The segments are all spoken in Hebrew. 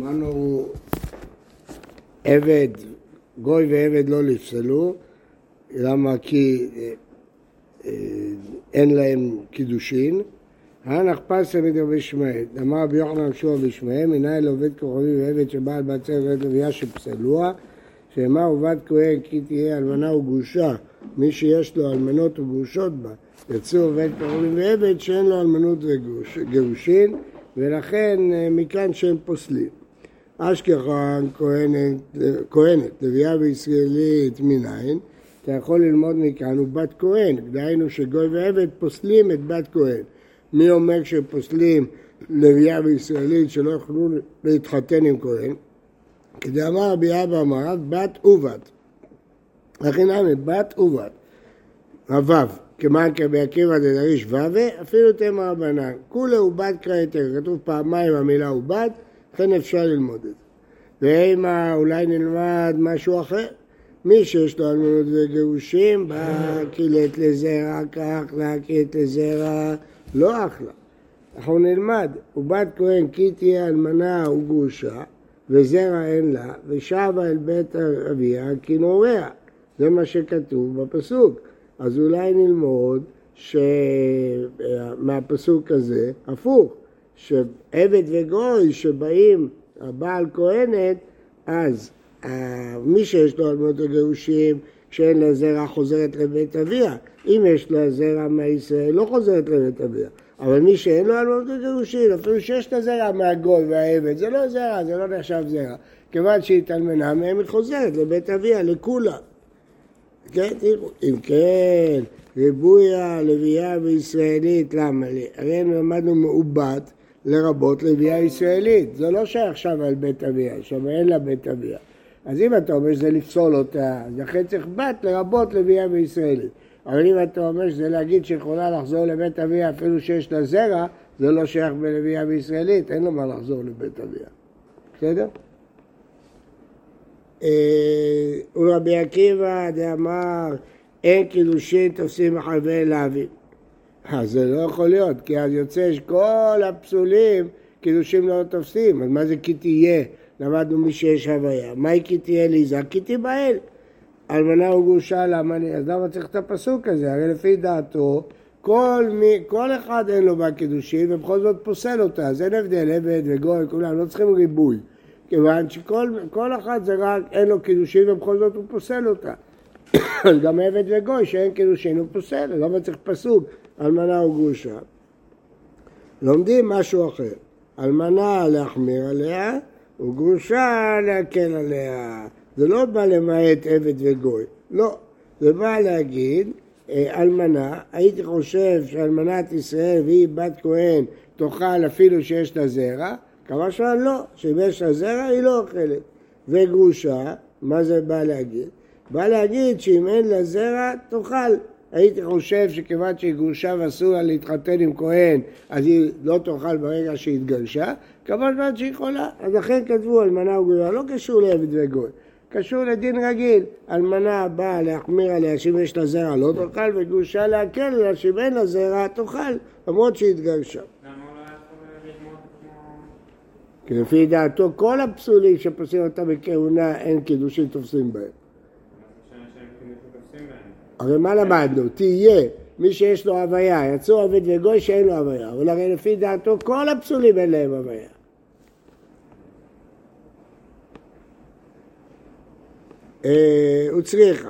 אמרנו עבד, גוי ועבד לא נפסלו, למה? כי אה, אה, אין להם קידושין. הנח פסה מדרבי שמעאל, אמר רבי יוחנן שוע בשמעאל, מנהל עובד כוכבי ועבד שבעל בת ועבד לוויה שפסלוה, שאמר עובד כהן כי תהיה אלמנה וגרושה, מי שיש לו אלמנות וגרושות בה, יצאו עובד כוכבי ועבד שאין לו אלמנות וגירושין, ולכן אה, מכאן שהם פוסלים. אשכחן כהנת, כהנת, לוויה וישראלית מניין, אתה יכול ללמוד מכאן הוא בת כהן, דהיינו שגוי ועבד פוסלים את בת כהן. מי אומר שפוסלים לוויה וישראלית שלא יוכלו להתחתן עם כהן? כדי אמר רבי אבא אמר בת ובת. לכן אמר בת ובת. הוו, כמען כרבי עקיבא דדריש ווה, אפילו תמר רבנן. הוא בת קראתר, כתוב פעמיים המילה בת, לכן אפשר ללמוד את זה. ואימה אולי נלמד משהו אחר. מי שיש לו אלמנות וגירושים, בא קילט לזרע, כך לה קילט לזרע, לא אחלה. אנחנו נלמד, ובת כהן כי תהיה אלמנה וגרושה, וזרע אין לה, ושבה אל בית אביה כי נוריה. זה מה שכתוב בפסוק. אז אולי נלמוד מהפסוק הזה, הפוך, שעבד וגוי שבאים, הבעל כהנת, אז מי שיש לו אלמנות וגירושים, כשאין לה זרע חוזרת לבית אביה. אם יש לה זרע מהישראל, לא חוזרת לבית אביה. אבל מי שאין לו אלמנות וגירושים, אפילו שיש לה זרע מהגוי והעבד, זה לא זרע, זה לא נחשב זרע. כיוון שהיא התאלמנה מהם, היא חוזרת לבית אביה, לכולם. כן. אם כן, ריבוי הלוויה וישראלית, למה לי? הרי למדנו מעובד לרבות לוויה ישראלית. זה לא שייך שם על בית אביה, שם אין לה בית אביה. אז אם אתה אומר שזה לפסול אותה, לכן צריך בת לרבות לוויה וישראלית. אבל אם אתה אומר שזה להגיד שיכולה לחזור לבית אביה אפילו שיש לה זרע, זה לא שייך בלוויה וישראלית, אין לו מה לחזור לבית אביה. בסדר? אה, ורבי עקיבא דאמר אין קידושין תופסים מחלבי להבים. אז זה לא יכול להיות, כי אז יוצא שכל הפסולים קידושים לא תופסים, אז מה זה כי תהיה? למדנו מי שיש הוויה. מהי כי תהיה ליזה? כי תיבהל. אלמנה וגרושה למה אני, אז למה צריך את הפסוק הזה? הרי לפי דעתו, כל, מי, כל אחד אין לו בקידושין ובכל זאת פוסל אותה, אז אין הבדל, עבד וגוי, כולם, לא צריכים ריבוי. כיוון שכל אחד זה רק, אין לו קידושין ובכל זאת הוא פוסל אותה. גם עבד וגוי שאין קידושין הוא פוסל, למה צריך פסוק אלמנה וגרושה? לומדים משהו אחר, אלמנה להחמיר עליה וגרושה להקל עליה. זה לא בא למעט עבד וגוי, לא. זה בא להגיד, אה, אלמנה, הייתי חושב שאלמנת ישראל והיא בת כהן תאכל אפילו שיש לה זרע, כמה שעה לא, שאם יש לה זרע היא לא אוכלת. וגרושה, מה זה בא להגיד? בא להגיד שאם אין לה זרע, תאכל. הייתי חושב שכיוון שהיא גרושה ואסור לה להתחתן עם כהן, אז היא לא תאכל ברגע שהיא התגרשה, כמובן שהיא יכולה. אז לכן כתבו אלמנה וגרושה, לא קשור לעבד וגוי. קשור לדין רגיל. אלמנה באה להחמיר עליה שאם יש לה זרע לא תאכל, וגרושה להקל עליה שאם אין לה זרע תאכל, למרות שהיא התגרשה. כי לפי דעתו כל הפסולים שפוסלים אותם בכהונה אין קידושים תופסים בהם. הרי מה למדנו? תהיה מי שיש לו הוויה, יצאו עבד וגוי שאין לו הוויה, אבל הרי לפי דעתו כל הפסולים אין להם הוויה. אה, הוא צריכה.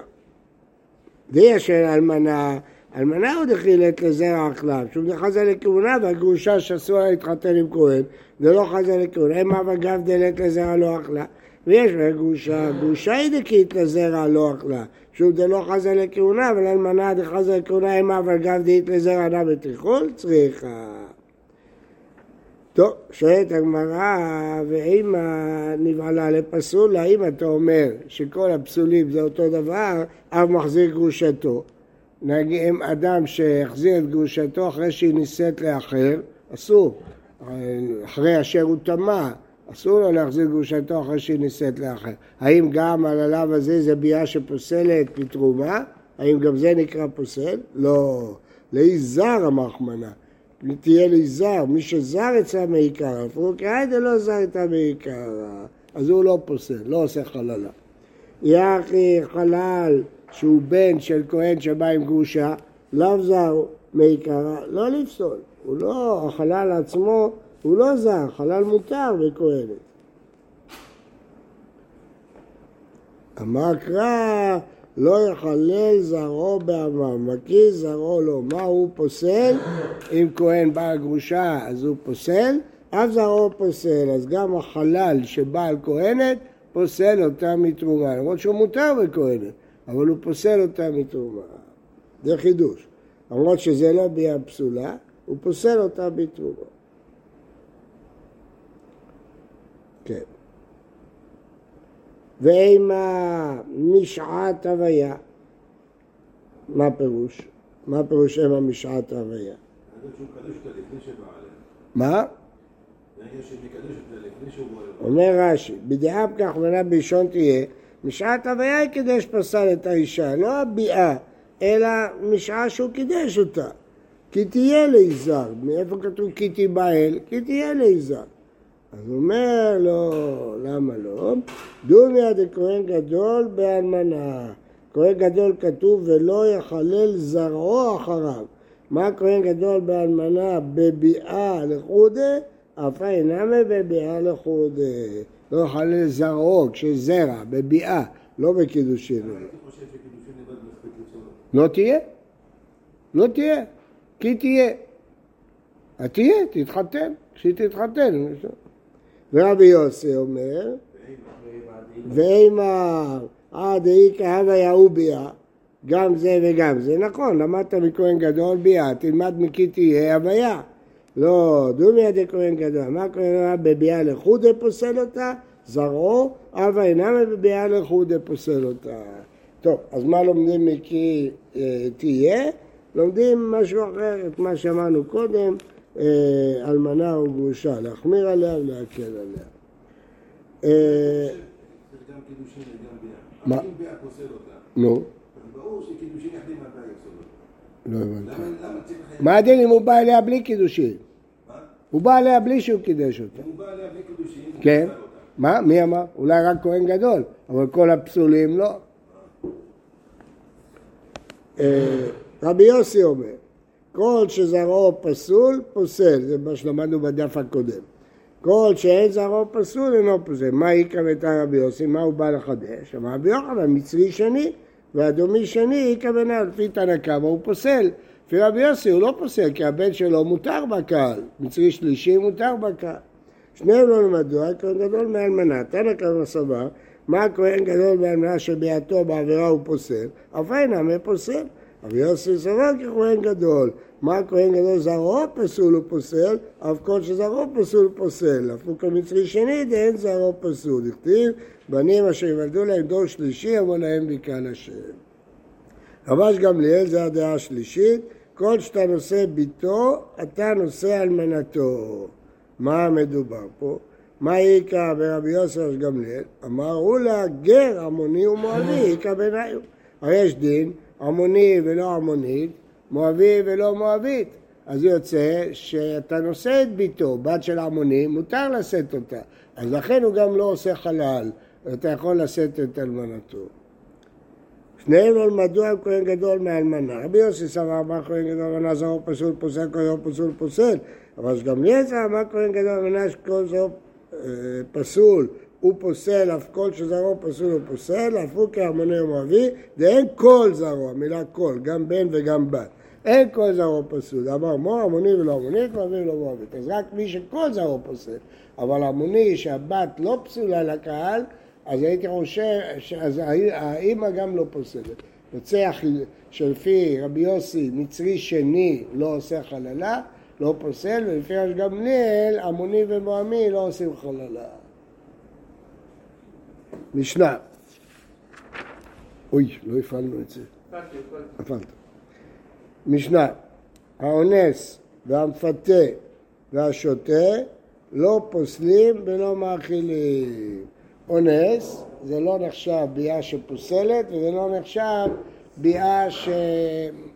והיא אשר אלמנה, אלמנה עוד החילת לזרע החלב, שהוא חזה לכהונה והגרושה שאסור לה להתחתן עם כהן, זה לא חזה לכהונה, אב אגב דלת לזרע לא אכלה. ויש לה גרושה, גרושה היא דקית לזרע לא אכלה, שוב זה לא חזה לכהונה, אבל אלמנה דחזה לכהונה, אם אב אגב דלת לזרע נע בתיכול, צריכה. טוב, שואלת הגמרא, ואם נבעלה לפסול, האם אתה אומר שכל הפסולים זה אותו דבר, אב מחזיר גרושתו. נגיד, אם אדם שהחזיר את גרושתו אחרי שהיא נישאת לאחר, אסור. אחרי אשר הוא טמא, אסור לו להחזיר גרושתו אחרי שהיא נישאת לאחר. האם גם על הלאו הזה זה ביאה שפוסלת בתרומה? האם גם זה נקרא פוסל? לא. לאי זר המחמנה. תהיה לי זר, מי שזר אצלה מעיקרא, אפילו כהיידה לא זר אצלה מעיקרא, אז הוא לא פוסל, לא עושה חללה. יחי חלל שהוא בן של כהן שבא עם גרושה, לאו זר מעיקרא, לא לפסול. הוא לא, החלל עצמו הוא לא זר, חלל מותר בכהנת. אמר קרא לא יחלל זרעו בעמם, מקיא זרעו לו. מה הוא פוסל? אם כהן בא גרושה אז הוא פוסל, אף זרעו פוסל. אז גם החלל שבא על כהנת פוסל אותה מתרומה. למרות שהוא מותר בכהנת, אבל הוא פוסל אותה מתרומה. זה חידוש. למרות שזה לא ביאה פסולה, הוא פוסל אותה בתרומה. כן. ועם המשעת הוויה, מה פירוש? מה פירוש עם המשעת הוויה? מה? אומר רש"י, בדעה בכך מנה בראשון תהיה, משעת הוויה היא קידש פסל את האישה, לא הביאה, אלא משעה שהוא קידש אותה. כי תהיה ליזר, מאיפה כתוב כי תיבהל? כי תהיה ליזר. אז הוא אומר לו, למה לא? דומיה דכהן גדול באלמנה. כהן גדול כתוב ולא יחלל זרעו אחריו. מה כהן גדול באלמנה בביאה לחודה? אף אינמה בביאה לחודה. לא יחלל זרעו כשזרע, בביאה, לא בקידושין. לא תהיה. לא תהיה. כי תהיה. תהיה, תתחתן. כשהיא תתחתן. ורבי יוסי אומר, ואימר עד איכא הוויה וביה, גם זה וגם זה. נכון, למדת מכהן גדול ביה, תלמד מכי תהיה הוויה. לא, דומיה דכהן גדול. מה כהן גדול בביאה לחודה פוסל אותה? זרעו, אבה אינם בביאה לחודה פוסל אותה. טוב, אז מה לומדים מכי אה, תהיה? לומדים משהו אחר, את מה שאמרנו קודם. אה, אלמנה או גרושה, להחמיר עליה ולהקל עליה. אה, מה? נו. לא הבנתי. מה הדין אם הוא בא אליה בלי קידושין? הוא בא אליה בלי שהוא קידש אותה. הוא בא אליה בלי קידושין. כן. מה? מי אמר? אולי רק כהן גדול, אבל כל הפסולים לא. אה, רבי יוסי אומר, כל שזרעו פסול, פוסל, זה מה שלמדנו בדף הקודם. כל שאין זרעו פסול אינו פוסל. מה יקרא ותא רבי יוסי? מה הוא בא לחדש? אמר רבי יוחנן, מצרי שני, ואדומי שני יקרא ונא, לפי תנא קמא הוא פוסל. לפי רבי יוסי הוא לא פוסל, כי הבן שלו מותר בקהל. מצרי שלישי מותר בקהל. שניהם לא למדו, הכהן גדול מאלמנה. תנא קמא סבר, מה הכהן גדול מאלמנה שביעתו בעבירה הוא פוסל? אף אינם פוסל. רבי יוסי סבר ככהן גדול. מה הכהן גדול זרעו פסול הוא פוסל, אף כל שזרעו פסול הוא פוסל. הפוק המצרי שני דאין זרעו פסול. הכתיב בנים אשר יוולדו להם דור שלישי אמרו להם בקהל השם. רבש גמליאל זה הדעה השלישית, כל שאתה נושא ביתו, אתה נושא אלמנתו. מה מדובר פה? מה איכא ברבי יוסף גמליאל? אמרו לה גר עמוני ומואבי איכא בניו. הרי יש דין עמוני ולא עמונית, מואבי ולא מואבית. אז יוצא שאתה נושא את ביתו, בת של עמוני, מותר לשאת אותה. אז לכן הוא גם לא עושה חלל, אתה יכול לשאת את אלמנתו. שניהם נולמדו על כהן גדול מאלמנה. רבי יוסי סבר אמר כהן גדול אלמנה זרעו פסול פוסל, כל זרעו פסול פוסל. אבל גם ליעזר אמר כהן גדול אלמנה שכל זרעו פסול הוא פוסל, אף כל שזרעו פסול הוא פוסל, אף הוא כהרמוני ומואבי, ואין כל זרעו, המילה כל, גם בן וגם בת. אין כל זרעו פסול. אמר מור המוני ולא המונית, מואבי ולא מואבית. אז רק מי שכל זרעו פוסל. אבל המוני שהבת לא פסולה לקהל, אז הייתי חושב, אז האימא גם לא פוסלת. יוצא שלפי רבי יוסי, מצרי שני לא עושה חללה, לא פוסל, ולפי רבי גמליאל, המוני ומואמי לא עושים חללה. משנה. אוי, לא הפעלנו את זה. הפעלת. משנה. האונס והמפתה והשוטה לא פוסלים ולא מאכילים. אונס זה לא נחשב ביאה שפוסלת וזה לא נחשב ביאה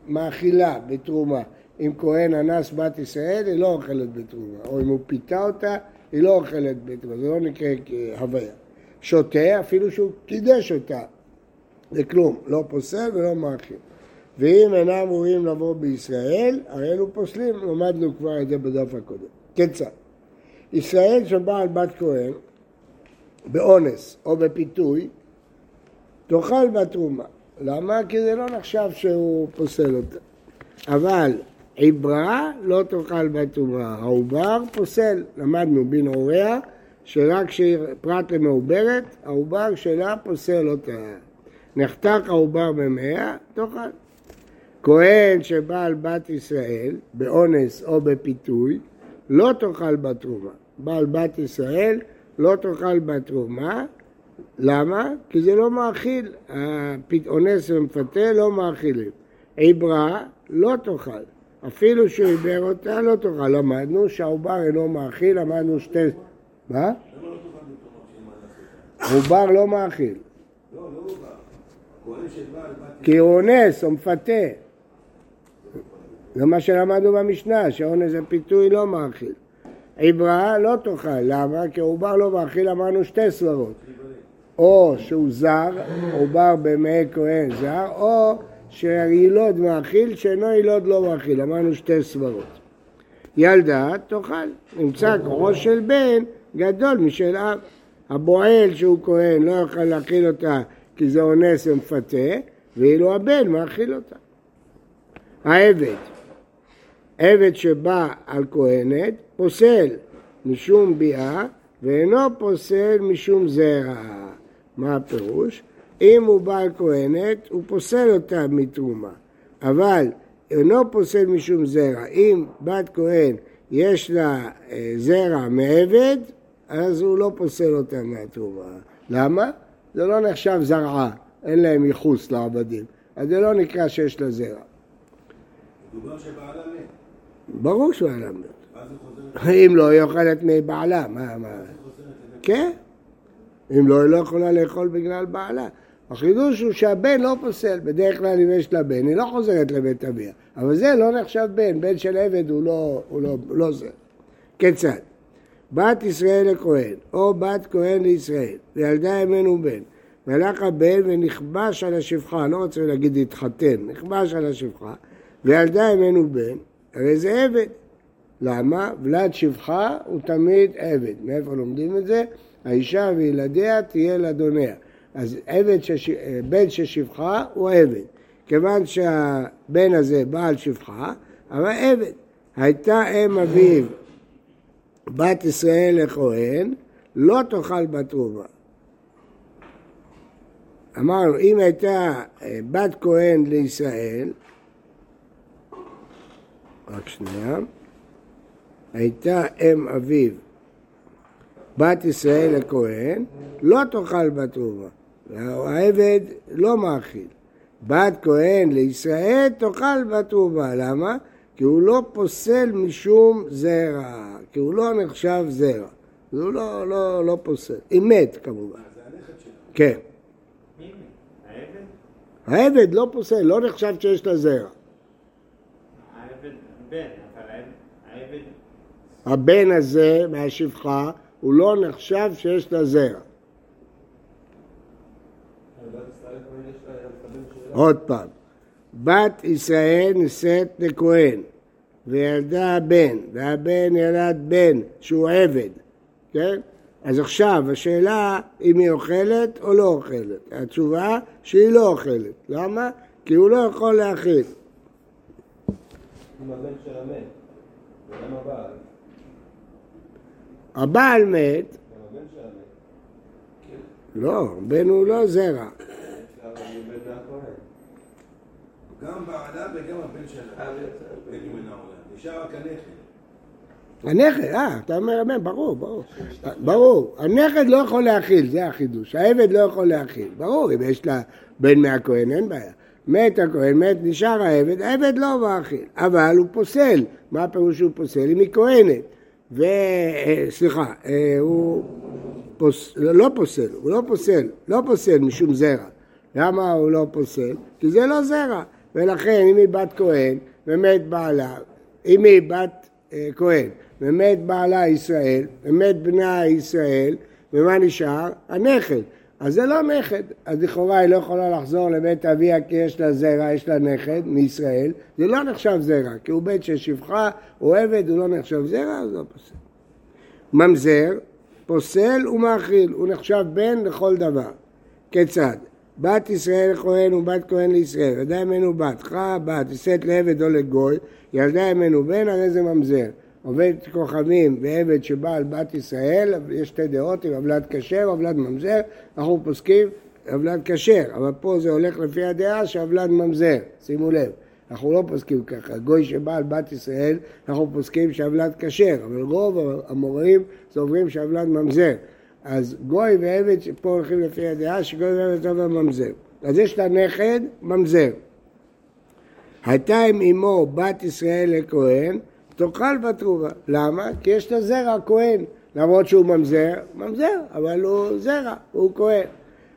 שמאכילה בתרומה. אם כהן אנס בת ישראל, היא לא אוכלת בתרומה, או אם הוא פיתה אותה, היא לא אוכלת בתרומה, זה לא נקרא הוויה. שותה, אפילו שהוא קידש אותה, זה כלום, לא פוסל ולא מאכיל. ואם אינם ראויים לבוא בישראל, הרי אלו פוסלים, למדנו כבר את זה בדף הקודם. כיצד? ישראל שבא על בת כהן באונס או בפיתוי, תאכל בתרומה. למה? כי זה לא נחשב שהוא פוסל אותה. אבל עברה לא תאכל בתרומה, העובר פוסל. למדנו בנעוריה שרק כשפרט למעוברת, העובר שלה פוסל אותה. נחתך העובר במאה, תאכל. כהן שבא בת ישראל באונס או בפיתוי, לא תאכל בתרומה. בעל בת ישראל לא תאכל בתרומה, למה? כי זה לא מאכיל, אונס ומפתה לא מאכילים. עברה לא תאכל, אפילו שהוא עיבר אותה לא תאכל. למדנו שהעובר אינו מאכיל, למדנו שתי... מה? עובר לא מאכיל. כי הוא אונס או מפתה. זה מה שלמדנו במשנה, שאונס הפיתוי לא מאכיל. עברה לא תאכל, למה? כי עובר לא מאכיל, אמרנו שתי סברות. או שהוא זר, עובר במעי כהן זר, או שילוד מאכיל, שאינו ילוד לא מאכיל, אמרנו שתי סברות. ילדה תאכל, נמצא כוחו של בן גדול משל אב. הבועל שהוא כהן לא יוכל להאכיל אותה כי זה אונס ומפתה, ואילו הבן מאכיל אותה. העבד, עבד שבא על כהנת, פוסל משום ביאה ואינו פוסל משום זרע. מה הפירוש? אם הוא בעל כהנת, הוא פוסל אותה מתרומה. אבל אינו פוסל משום זרע. אם בת כהן יש לה אה, זרע מעבד, אז הוא לא פוסל אותה מהתרומה. למה? זה לא נחשב זרעה, אין להם ייחוס לעבדים. אז זה לא נקרא שיש לה זרע. מדובר שבעלה מת. ברור היה מת. אם לא, היא אוכלת מבעלה. מה, מה? כן. אם לא, היא לא יכולה לאכול בגלל בעלה. החידוש הוא שהבן לא פוסל, בדרך כלל אם יש לה בן, היא לא חוזרת לבית אביה. אבל זה לא נחשב בן, בן של עבד הוא לא, הוא לא, לא זה. כיצד? בת ישראל לכהן, או בת כהן לישראל, וילדה ימנו בן, והלך הבן ונכבש על השפחה, לא רוצה להגיד התחתן, נכבש על השפחה, וילדה ימנו בן, הרי זה עבד. למה? ולד שפחה הוא תמיד עבד. מאיפה לומדים את זה? האישה וילדיה תהיה לאדוניה. אז עבד שש... בן ששפחה הוא עבד. כיוון שהבן הזה בעל שפחה, אבל עבד. הייתה אם אביו בת ישראל לכהן, לא תאכל בתרומה. אמרנו, אם הייתה אה, בת כהן לישראל, רק שנייה, הייתה אם אביו בת ישראל לכהן, לא תאכל בתרומה. העבד לא מאכיל. בת כהן לישראל תאכל בתרומה. למה? כי הוא לא פוסל משום זרע, כי הוא לא נחשב זרע. הוא לא, לא, לא פוסל. היא מת כמובן. כן. העבד לא פוסל, לא נחשב שיש לה זרע. העבד בן, אבל העבד... הבן הזה מהשפחה הוא לא נחשב שיש לה זרע. עוד פעם, בת ישראל נישאת לכהן וילדה בן, והבן ילד בן שהוא עבד, כן? אז עכשיו השאלה אם היא אוכלת או לא אוכלת. התשובה שהיא לא אוכלת. למה? כי הוא לא יכול להאכיל. הבעל. הבעל מת. לא, בן הוא לא זרע. גם בעלה וגם הבן שלה. נשאר רק הנכד. הנכד, אה, אתה אומר אמן, ברור, ברור. ברור. הנכד לא יכול להאכיל, זה החידוש. העבד לא יכול להאכיל. ברור, אם יש לה בן מהכהן, אין בעיה. מת הכהן, מת, נשאר העבד, העבד לא מאכיל. אבל הוא פוסל. מה הפירוש שהוא פוסל? אם היא כהנת. ו... אה, סליחה, אה, הוא פוס... לא פוסל, הוא לא פוסל, לא פוסל משום זרע. למה הוא לא פוסל? כי זה לא זרע. ולכן אם היא בת כהן ומת בעלה, אם היא בת אה, כהן, ומת בעלה ישראל, ומת בנה ישראל, ומה נשאר? הנכד. אז זה לא נכד. אז לכאורה היא לא יכולה לחזור לבית אביה כי יש לה זרע, יש לה נכד מישראל. זה לא נחשב זרע, כי הוא בית של שפחה, הוא עבד, הוא לא נחשב זרע, אז לא פוסל. ממזר, פוסל ומאכיל, הוא נחשב בן לכל דבר. כיצד? בת ישראל לכהן ובת כהן לישראל, ילדה ממנו בת, חא בת, נישאת לעבד או לגוי, ילדה ממנו בן, הרי זה ממזר. עובד כוכבים ועבד שבא על בת ישראל, יש שתי דעות, אם עוולת כשר או עוולת ממזר, אנחנו פוסקים עוולת כשר, אבל פה זה הולך לפי הדעה שעוולת ממזר, שימו לב. אנחנו לא פוסקים ככה, גוי שבא על בת ישראל, אנחנו פוסקים שעוולת כשר, אבל רוב המוראים סוברים שעוולת ממזר. אז גוי ועבד, פה הולכים לפי הדעה שגוי ועבד זה ממזר. אז יש לה נכד, ממזר. הייתה עם אמו בת ישראל לכהן, תאכל בתרומה. למה? כי יש לה זרע כהן. למרות שהוא ממזר, ממזר, אבל הוא זרע, הוא כהן.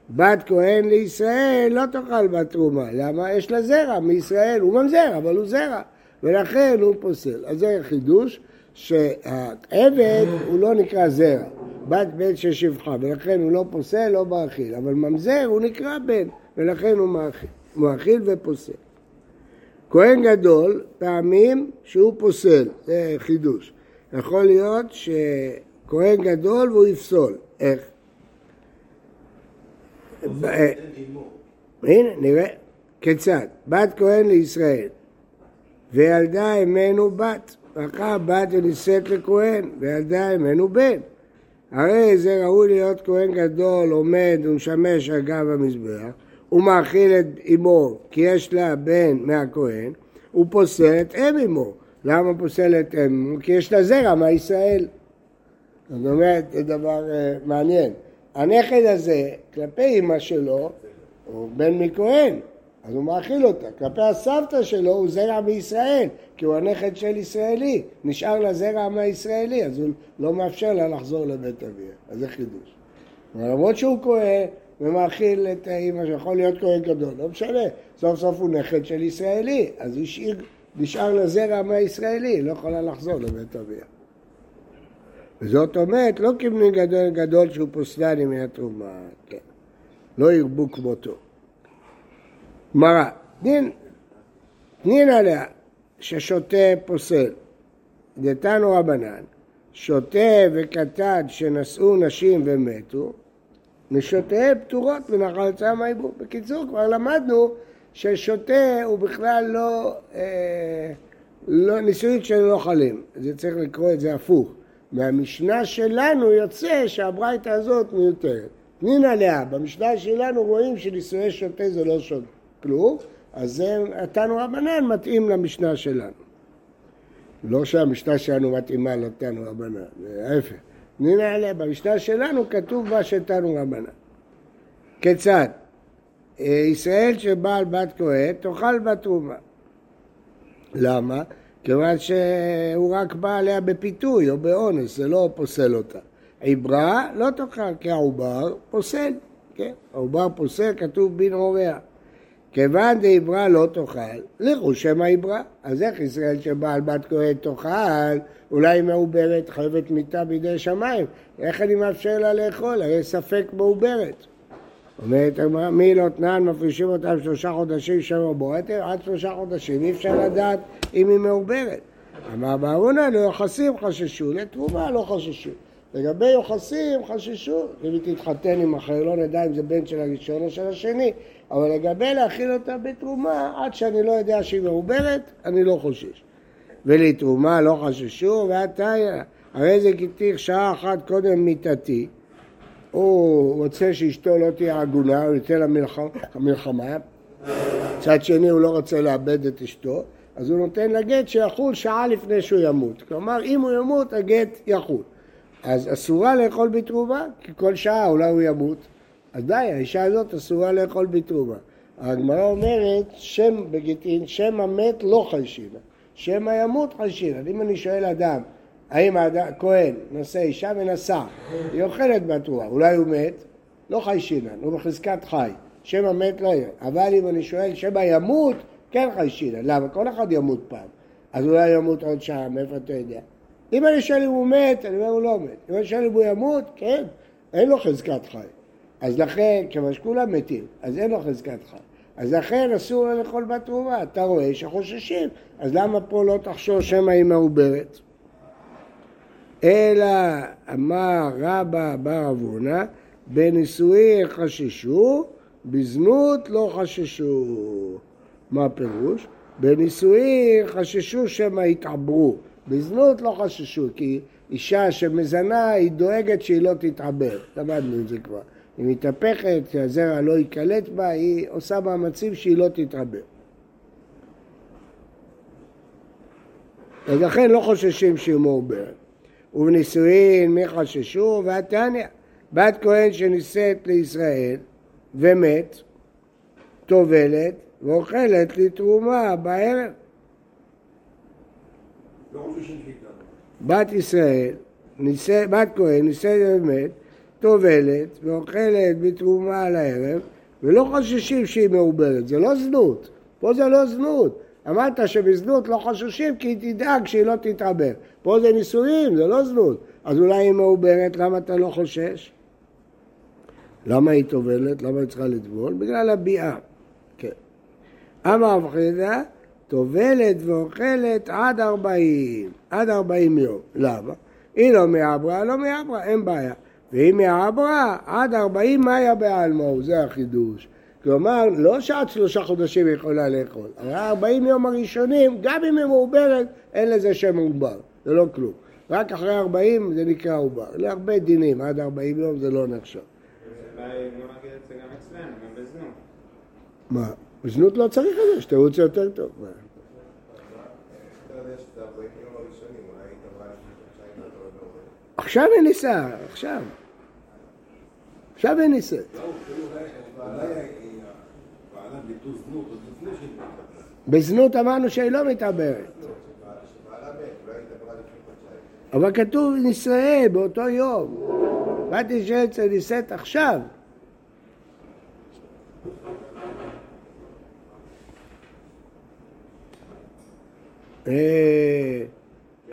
בת כהן לישראל לא תאכל בתרומה. למה? יש לה זרע מישראל, הוא ממזר, אבל הוא זרע. ולכן הוא פוסל. אז זה חידוש, שהעבד הוא לא נקרא זרע. בת בן של שפחה, ולכן הוא לא פוסל, לא מאכיל. אבל ממזר הוא נקרא בן, ולכן הוא מאכיל. מאכיל ופוסל. כהן גדול, פעמים שהוא פוסל, זה חידוש. יכול להיות שכהן גדול והוא יפסול. איך? הנה, נראה. כיצד? בת כהן לישראל, וילדה אמנו בת, ואחר בת ונישאת לכהן, וילדה אמנו בן. הרי זה ראוי להיות כהן גדול, עומד ומשמש על גב המזבח, הוא מאכיל את אמו כי יש לה בן מהכהן, הוא פוסל את אם אמו. למה פוסל את אם אמו? כי יש לה זרע מהישראל. זאת אומרת, זה דבר uh, מעניין. הנכד הזה, כלפי אמא שלו, הוא בן מכהן, אז הוא מאכיל אותה. כלפי הסבתא שלו הוא זרע מישראל, כי הוא הנכד של ישראלי. נשאר לה זרע מהישראלי, אז הוא לא מאפשר לה לחזור לבית אביה. אז זה חידוש. אבל למרות שהוא כהן, ומאכיל את האימא שיכול להיות כהן גדול, לא משנה, סוף סוף הוא נכד של ישראלי, אז השאיר, נשאר לזרע מהישראלי, לא יכולה לחזור לבית אביה. וזאת אומרת, לא כבני גדול גדול שהוא פוסלני מהתרומה, כן. לא ירבו כמותו. גמרא, דין, דין עליה ששותה פוסל, דתנו רבנן, שותה וקטד שנשאו נשים ומתו, נשותיהם פטורות מנחל צם העיבור. בקיצור, כבר למדנו ששותה הוא בכלל לא, אה, לא נישואין שלו לא חלים. זה צריך לקרוא את זה הפוך. מהמשנה שלנו יוצא שהברייתא הזאת מיותרת. פנינה לאה, במשנה שלנו רואים שנישואי שותה זה לא שותה כלום, אז זה התנו רבנן מתאים למשנה שלנו. לא שהמשנה שלנו מתאימה לתנו רבנן, זה ההפך. נראה במשנה שלנו כתוב מה שתנו רבנן. כיצד? אה, ישראל שבעל בת כהן תאכל בתרומה. למה? כיוון שהוא רק בא עליה בפיתוי או באונס, זה לא פוסל אותה. עברה לא תאכל, כי העובר פוסל, כן? העובר פוסל, כתוב בן הוריה. כיוון דעברה לא תאכל, לכו שמא עברה. אז איך ישראל שבעל בת כהן תאכל, אולי מעוברת, חייבת מיתה בידי שמיים. איך אני מאפשר לה לאכול? הרי ספק מעוברת. אומרת מי לא תנן, מפרישים אותם שלושה חודשים שם בועטר, עד שלושה חודשים אי אפשר לדעת אם היא מעוברת. אמר בארונה, ליוחסים חששו, לתרומה לא חששו. לגבי יוחסים חששו, אם היא תתחתן עם אחר, לא נדע אם זה בן של הראשון או של השני, אבל לגבי להכיל אותה בתרומה, עד שאני לא יודע שהיא מעוברת, אני לא חושש. ולתרומה לא חששו, ועתיה, הרי זה כתיך שעה אחת קודם מיתתי, הוא רוצה שאשתו לא תהיה עגונה, הוא יוצא למלחמה, מצד שני הוא לא רוצה לאבד את אשתו, אז הוא נותן לה גט שיחול שעה לפני שהוא ימות. כלומר, אם הוא ימות, הגט יחול. אז אסורה לאכול בתרומה, כי כל שעה אולי הוא ימות. אז די, האישה הזאת אסורה לאכול בתרומה. הגמרא אומרת, שם בגיטין, שם המת לא חלשינה, שם הימות חלשינה. אם אני שואל אדם, האם האדם, כהן אישה ונשא, היא אוכלת בתרומה, אולי הוא מת, לא חלשינה, הוא בחזקת חי, שם המת לא יהיה. אבל אם אני שואל, שם הימות, כן חיישינא. למה? כל אחד ימות פעם. אז אולי ימות עוד שעה, מאיפה אתה יודע? אם אני שואל אם הוא מת, אני אומר הוא לא מת. אם אני שואל אם הוא ימות, כן, אין לו חזקת חי. אז לכן, כיוון שכולם מתים, אז אין לו חזקת חי. אז לכן אסור לו לאכול בתרומה. אתה רואה שחוששים, אז למה פה לא תחשוש שמא היא מעוברת? אלא אמר רבא בר אבונה, בנישואי חששו, בזנות לא חששו. מה הפירוש? בנישואי חששו שמא יתעברו, בזנות לא חששו, כי אישה שמזנה היא דואגת שהיא לא תתעבר, למדנו את זה כבר. היא מתהפכת, שהזרע לא ייקלט בה, היא עושה מאמצים שהיא לא תתעבר. אז לכן לא חוששים שהיא מעוברת. ובנישואין מי חששו? והתניא, בת כהן שנישאת לישראל ומת, טובלת ואוכלת לתרומה בערב. בת ישראל, נישא, בת כהן, נישאת ומת, טובלת ואוכלת בתרומה על הערב, ולא חוששים שהיא מעוברת, זה לא זנות, פה זה לא זנות. אמרת שבזנות לא חוששים כי היא תדאג שהיא לא תתעבר. פה זה נישואים, זה לא זנות. אז אולי היא מעוברת, למה אתה לא חושש? למה היא טובלת? למה היא צריכה לטבול? בגלל הביאה. כן. אמר רב חידה, טובלת ואוכלת עד ארבעים, עד ארבעים יום. למה? היא לא מעברה, לא מעברה, אין בעיה. ואם מעברה, עד ארבעים מאיה בעלמא, זה החידוש. כלומר, לא שעד שלושה חודשים היא יכולה לאכול. הרי ארבעים יום הראשונים, גם אם היא מעוברת, אין לזה שם עובר, זה לא כלום. רק אחרי ארבעים זה נקרא עובר. להרבה דינים, עד ארבעים יום זה לא נחשב. מה? בזנות לא צריך את זה, שתירוץ יותר טוב. עכשיו היא ניסה, עכשיו. עכשיו היא ניסית. בזנות אמרנו שהיא לא מתעברת. אבל כתוב נישאה באותו יום. באתי שאצל נישאת עכשיו.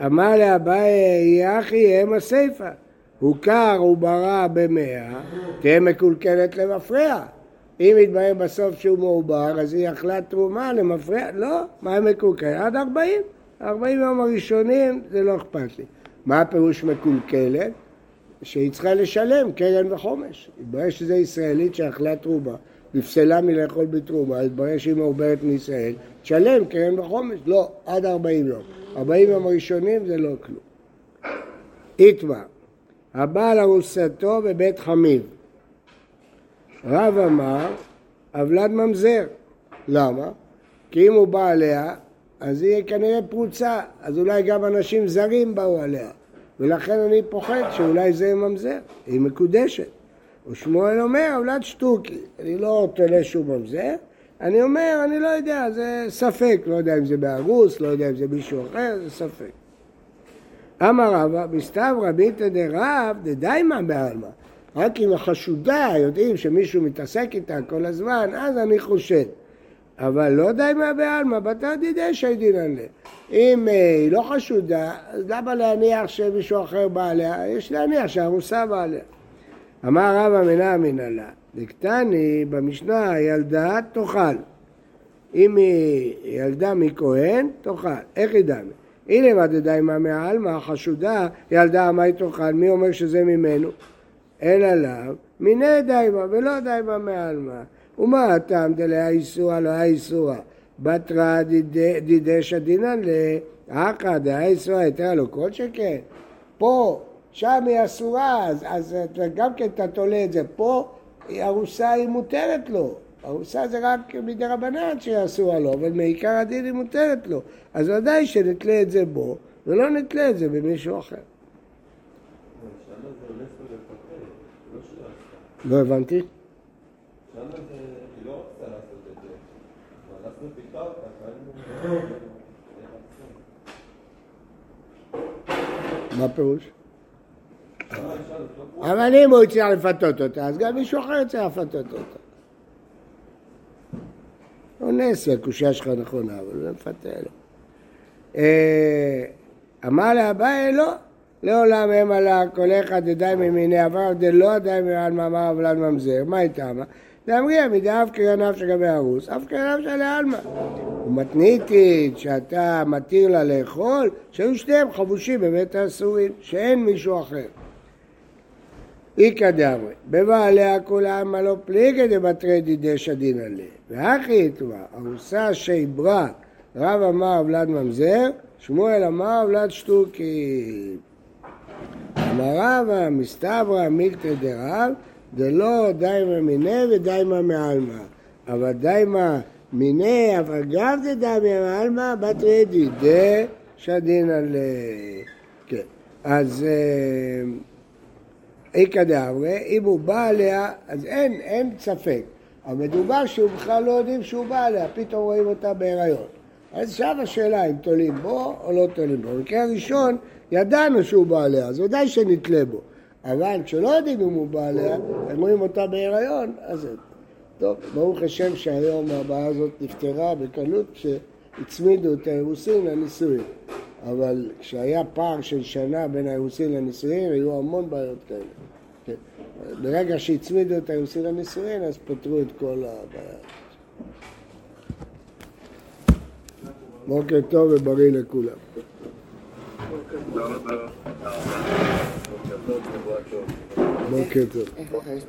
אמר לאביי, יחי אם הסיפא, הוכר וברא במאה, תהיה מקולקלת למפרע. אם יתברר בסוף שהוא מעובר, אז היא אכלה תרומה למפרע, לא, מה מקולקלת? עד ארבעים. ארבעים יום הראשונים זה לא אכפת לי. מה הפירוש מקולקלת? שהיא צריכה לשלם קרן וחומש. התברר שזו ישראלית שאכלה תרומה, נפסלה מלאכול בתרומה, התברר שהיא מעוברת מישראל, תשלם קרן וחומש. לא, עד ארבעים יום. ארבעים יום הראשונים זה לא כלום. איתמר, הבעל ארוסתו בבית חמיב. רב אמר, אבלד ממזר. למה? כי אם הוא בא עליה, אז היא כנראה פרוצה, אז אולי גם אנשים זרים באו עליה. ולכן אני פוחד שאולי זה ממזר, היא מקודשת. ושמואל אומר, אבלד שטוקי, אני לא תולה שום ממזר, אני אומר, אני לא יודע, זה ספק, לא יודע אם זה בארוס, לא יודע אם זה מישהו אחר, זה ספק. אמר רבא, בסתיו רביתא דרב דדיימא בעלמא. רק אם החשודה יודעים שמישהו מתעסק איתה כל הזמן, אז אני חושד. אבל לא דיימא בעלמא, בתא דידי שיידינן לה. אם אה, היא לא חשודה, אז למה להניח שמישהו אחר בא עליה? יש להניח שהרוסה בא עליה. אמר רבא מנא אמינא לה, דקטני במשנה ילדה תאכל. אם היא ילדה מכהן, תאכל. איך דמה? הנה מה דדיימא מעלמא, חשודה, ילדה מה היא תאכל, מי אומר שזה ממנו? אלא לאו, מיני דיימא ולא דיימא מעלמא. ומה הטעם דליה איסורא לא איסורא? בתרא דידשא דינן לאחא דהא איסורא היתר לו כל שכן. פה, שם היא אסורה, אז, אז גם כן אתה תולה את זה. פה ארוסה היא מותרת לו. ארוסה זה רק מדי רבנן שהיא אסורה לו, אבל מעיקר הדין היא מותרת לו. אז ודאי שנתלה את זה בו, ולא נתלה את זה במישהו אחר. לא הבנתי. מה הפירוש? אבל אם הוא הצליח לפתות אותה, אז גם מישהו אחר יצא לפתות אותה. אונס, הקושייה שלך נכונה, אבל זה מפתה לו. אה, אמר לאביי לא, לעולם הם עלה כל אחד דדי ממיני עבר דלא די מעל מאמר אבלן ממזר, מה איתה? דאמריה מדאב קרניו שגבי הרוס, אף קרניו של עלמא. ומתניתית שאתה מתיר לה לאכול, שהיו שניהם חבושים בבית האסורים, שאין מישהו אחר. איכא דאמרי, בבעליה כולם לא פליגי דבתרי דידי שדין עליה. והכי יתבע, ארוסה שעברה רב אמר ולד ממזר, שמואל אמר ולד שטוקי. אמר רבא מסתברא מילתא דרב, דלא דיימא מיניה ודיימא מעלמא. אבל דיימא מיניה, אבל גם דיימא מעלמא, בתרי דידי שדין עליה. כן, אז... איכא דאמרי, אם הוא בא עליה, אז אין, אין ספק. אבל מדובר שהוא בכלל לא יודעים שהוא בא עליה, פתאום רואים אותה בהיריון. אז עכשיו השאלה אם תולים בו או לא תולים בו. במקרה הראשון ידענו שהוא בא עליה, אז ודאי שנתלה בו. אבל כשלא יודעים אם הוא בא עליה, הם רואים אותה בהיריון, אז... טוב, ברוך השם שהיום הבעיה הזאת נפתרה בקלות כשהצמידו את האירוסין לנישואין. אבל כשהיה פער של שנה בין האירוסין לנישואין, היו המון בעיות כאלה. כן. ברגע שהצמידו את האירוסין לנישואין, אז פתרו את כל הבעיה. בוקר טוב ובריא לכולם. בוקר טוב. איך יש?